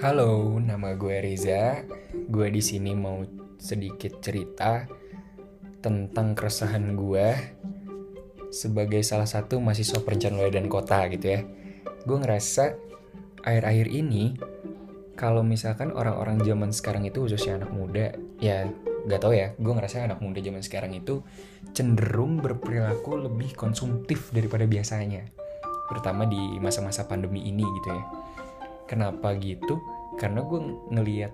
Halo, nama gue Reza. Gue di sini mau sedikit cerita tentang keresahan gue sebagai salah satu mahasiswa perencanaan dan kota gitu ya. Gue ngerasa akhir-akhir ini kalau misalkan orang-orang zaman sekarang itu khususnya anak muda, ya gak tau ya, gue ngerasa anak muda zaman sekarang itu cenderung berperilaku lebih konsumtif daripada biasanya. Terutama di masa-masa pandemi ini gitu ya. Kenapa gitu? Karena gue ngeliat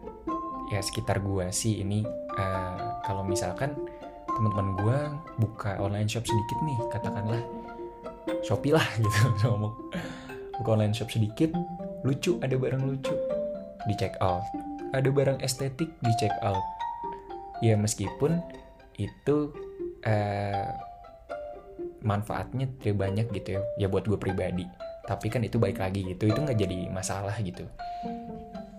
ya sekitar gue sih ini uh, kalau misalkan teman-teman gue buka online shop sedikit nih katakanlah Shopee lah gitu ngomong. Buka online shop sedikit lucu ada barang lucu di check out. Ada barang estetik di check out. Ya meskipun itu uh, manfaatnya tidak banyak gitu ya ya buat gue pribadi tapi kan itu baik lagi gitu itu nggak jadi masalah gitu.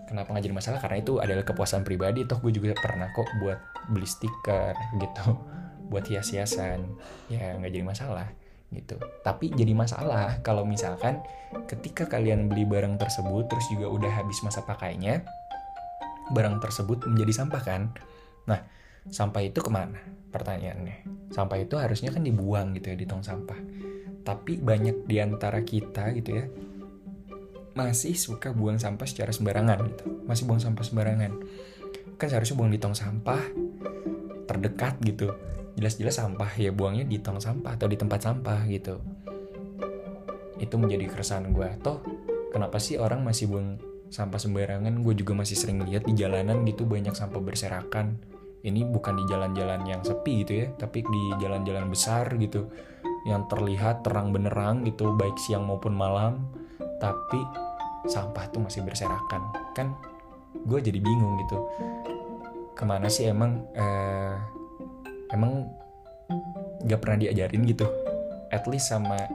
Kenapa nggak jadi masalah? Karena itu adalah kepuasan pribadi. Toh gue juga pernah kok buat beli stiker gitu buat hias-hiasan. Ya nggak jadi masalah gitu. Tapi jadi masalah kalau misalkan ketika kalian beli barang tersebut terus juga udah habis masa pakainya barang tersebut menjadi sampah kan? Nah sampah itu ke mana? Pertanyaannya. Sampah itu harusnya kan dibuang gitu ya di tong sampah tapi banyak di antara kita gitu ya masih suka buang sampah secara sembarangan gitu. Masih buang sampah sembarangan. Kan seharusnya buang di tong sampah terdekat gitu. Jelas-jelas sampah ya buangnya di tong sampah atau di tempat sampah gitu. Itu menjadi keresahan gue toh kenapa sih orang masih buang sampah sembarangan? Gue juga masih sering lihat di jalanan gitu banyak sampah berserakan. Ini bukan di jalan-jalan yang sepi gitu ya tapi di jalan-jalan besar gitu yang terlihat terang benerang gitu baik siang maupun malam tapi sampah tuh masih berserakan. Kan gue jadi bingung gitu. Ke mana sih emang eh, emang gak pernah diajarin gitu? At least sama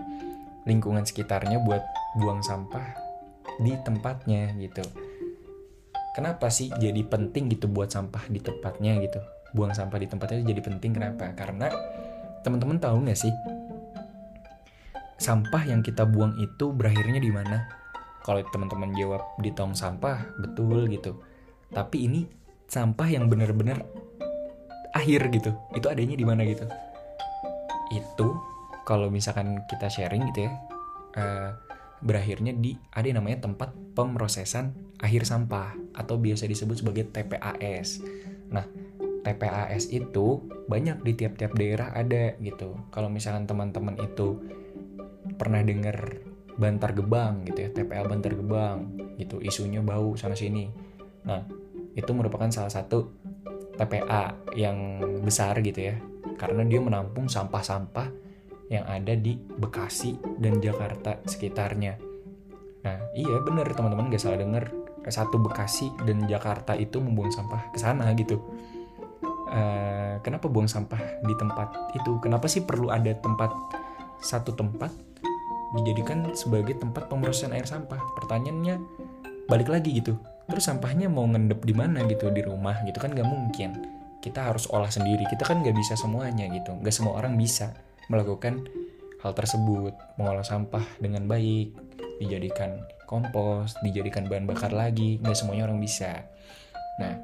lingkungan sekitarnya buat buang sampah di tempatnya gitu. Kenapa sih jadi penting gitu buat sampah di tempatnya gitu? Buang sampah di tempatnya jadi penting kenapa? Karena teman-teman tahu nggak sih sampah yang kita buang itu berakhirnya di mana? Kalau teman-teman jawab di tong sampah betul gitu. Tapi ini sampah yang benar-benar akhir gitu. Itu adanya di mana gitu? Itu kalau misalkan kita sharing gitu ya uh, berakhirnya di ada yang namanya tempat pemrosesan akhir sampah atau biasa disebut sebagai TPAS nah TPAS itu banyak di tiap-tiap daerah ada gitu. Kalau misalkan teman-teman itu pernah dengar Bantar Gebang gitu ya TPA Bantar Gebang gitu isunya bau sana sini. Nah itu merupakan salah satu TPA yang besar gitu ya karena dia menampung sampah-sampah yang ada di Bekasi dan Jakarta sekitarnya. Nah iya bener teman-teman gak salah denger satu Bekasi dan Jakarta itu membuang sampah ke sana gitu. Uh, kenapa buang sampah di tempat itu? Kenapa sih perlu ada tempat satu tempat dijadikan sebagai tempat pemrosesan air sampah. Pertanyaannya balik lagi gitu. Terus sampahnya mau ngendep di mana gitu di rumah gitu kan gak mungkin. Kita harus olah sendiri. Kita kan gak bisa semuanya gitu. Gak semua orang bisa melakukan hal tersebut, mengolah sampah dengan baik, dijadikan kompos, dijadikan bahan bakar lagi. Gak semuanya orang bisa. Nah,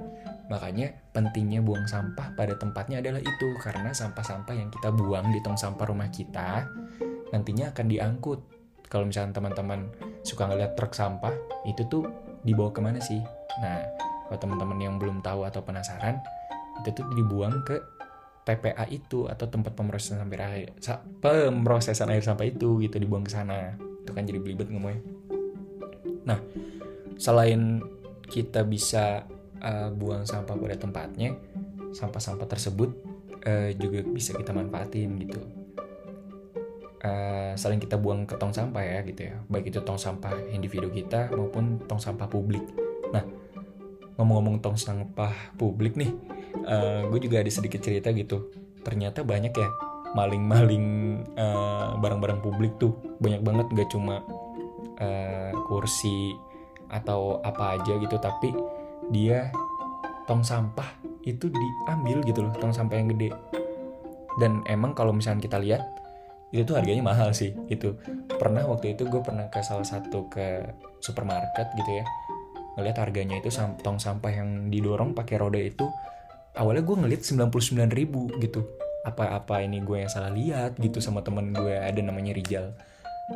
makanya pentingnya buang sampah pada tempatnya adalah itu karena sampah-sampah yang kita buang di tong sampah rumah kita nantinya akan diangkut. Kalau misalnya teman-teman suka ngeliat truk sampah, itu tuh dibawa ke mana sih? Nah, kalau teman-teman yang belum tahu atau penasaran, itu tuh dibuang ke TPA itu atau tempat pemrosesan sampah air, pemrosesan air sampah itu gitu dibuang ke sana. Itu kan jadi belibet ngomongnya. Nah, selain kita bisa uh, buang sampah pada tempatnya, sampah-sampah tersebut uh, juga bisa kita manfaatin gitu uh, saling kita buang ke tong sampah ya gitu ya. Baik itu tong sampah individu kita maupun tong sampah publik. Nah ngomong-ngomong tong sampah publik nih uh, gue juga ada sedikit cerita gitu. Ternyata banyak ya maling-maling uh, barang-barang publik tuh. Banyak banget gak cuma uh, kursi atau apa aja gitu tapi dia tong sampah itu diambil gitu loh tong sampah yang gede. Dan emang kalau misalnya kita lihat itu tuh harganya mahal sih itu. Pernah waktu itu gue pernah ke salah satu ke supermarket gitu ya. Ngeliat harganya itu tong sampah yang didorong pakai roda itu awalnya gue ngeliat 99 ribu gitu. Apa-apa ini gue yang salah lihat gitu sama temen gue ada namanya Rijal.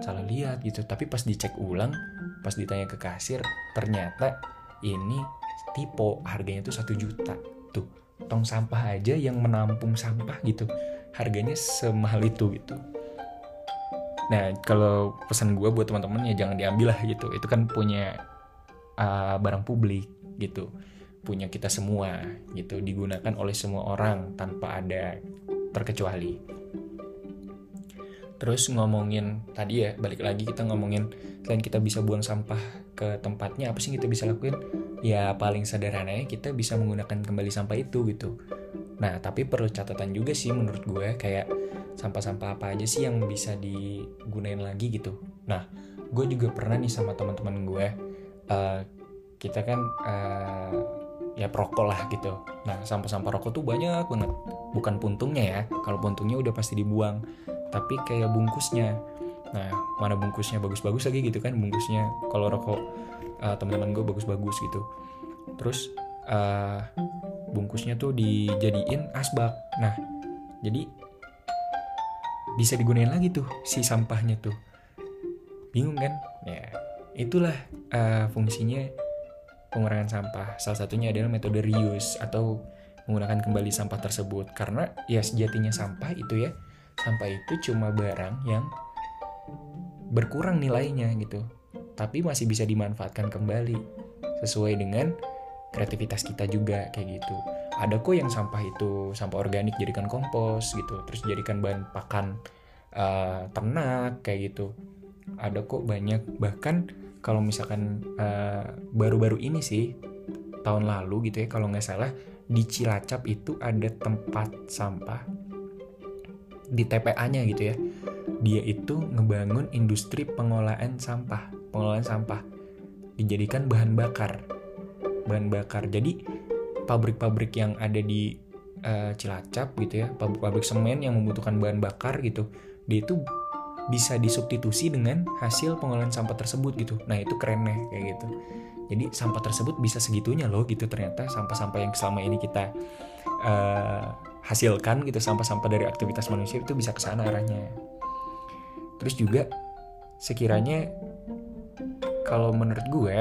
Salah lihat gitu. Tapi pas dicek ulang pas ditanya ke kasir ternyata ini tipe harganya tuh satu juta. Tuh tong sampah aja yang menampung sampah gitu. Harganya semahal itu gitu nah kalau pesan gue buat teman-teman ya jangan diambil lah gitu. Itu kan punya uh, barang publik gitu. Punya kita semua gitu. Digunakan oleh semua orang tanpa ada terkecuali. Terus ngomongin tadi ya balik lagi kita ngomongin selain kita bisa buang sampah ke tempatnya apa sih kita bisa lakuin? Ya paling sederhananya kita bisa menggunakan kembali sampah itu gitu nah tapi perlu catatan juga sih menurut gue kayak sampah-sampah apa aja sih yang bisa digunain lagi gitu. Nah gue juga pernah nih sama teman-teman gue uh, kita kan uh, ya perokok lah gitu. Nah sampah-sampah rokok tuh banyak banget. Bukan puntungnya ya kalau puntungnya udah pasti dibuang tapi kayak bungkusnya. Nah mana bungkusnya bagus-bagus lagi gitu kan bungkusnya. Kalau rokok uh, teman-teman gue bagus-bagus gitu. Terus uh, bungkusnya tuh dijadiin asbak. Nah jadi bisa digunain lagi tuh si sampahnya tuh. Bingung kan? Ya itulah uh, fungsinya pengurangan sampah. Salah satunya adalah metode reuse atau menggunakan kembali sampah tersebut. Karena ya sejatinya sampah itu ya sampah itu cuma barang yang berkurang nilainya gitu. Tapi masih bisa dimanfaatkan kembali sesuai dengan kreativitas kita juga kayak gitu. Ada kok yang sampah itu sampah organik jadikan kompos gitu terus jadikan bahan pakan uh, ternak kayak gitu. Ada kok banyak bahkan kalau misalkan eh, baru-baru uh, ini sih tahun lalu gitu ya kalau nggak salah di Cilacap itu ada tempat sampah di TPA-nya gitu ya. Dia itu ngebangun industri pengolahan sampah pengolahan sampah. Dijadikan bahan bakar bahan bakar jadi pabrik-pabrik yang ada di uh, Cilacap gitu ya pabrik-pabrik semen yang membutuhkan bahan bakar gitu dia itu bisa disubstitusi dengan hasil pengolahan sampah tersebut gitu. Nah itu keren nih kayak gitu. Jadi sampah tersebut bisa segitunya loh gitu ternyata sampah-sampah yang selama ini kita uh, hasilkan gitu sampah-sampah dari aktivitas manusia itu bisa ke sana arahnya. Terus juga sekiranya kalau menurut gue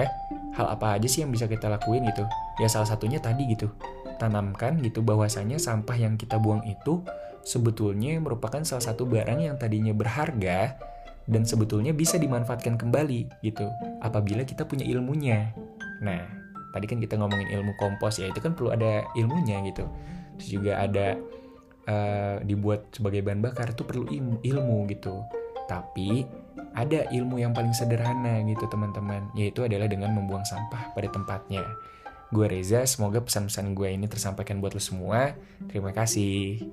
hal apa aja sih yang bisa kita lakuin gitu? Ya salah satunya tadi gitu tanamkan gitu bahwasanya sampah yang kita buang itu sebetulnya merupakan salah satu barang yang tadinya berharga dan sebetulnya bisa dimanfaatkan kembali gitu apabila kita punya ilmunya. Nah, tadi kan kita ngomongin ilmu kompos ya, itu kan perlu ada ilmunya gitu. Terus juga ada uh, dibuat sebagai bahan bakar itu perlu ilmu, ilmu gitu. Tapi ada ilmu yang paling sederhana gitu teman-teman, yaitu adalah dengan membuang sampah pada tempatnya. Gue Reza, semoga pesan-pesan gue ini tersampaikan buat lo semua. Terima kasih.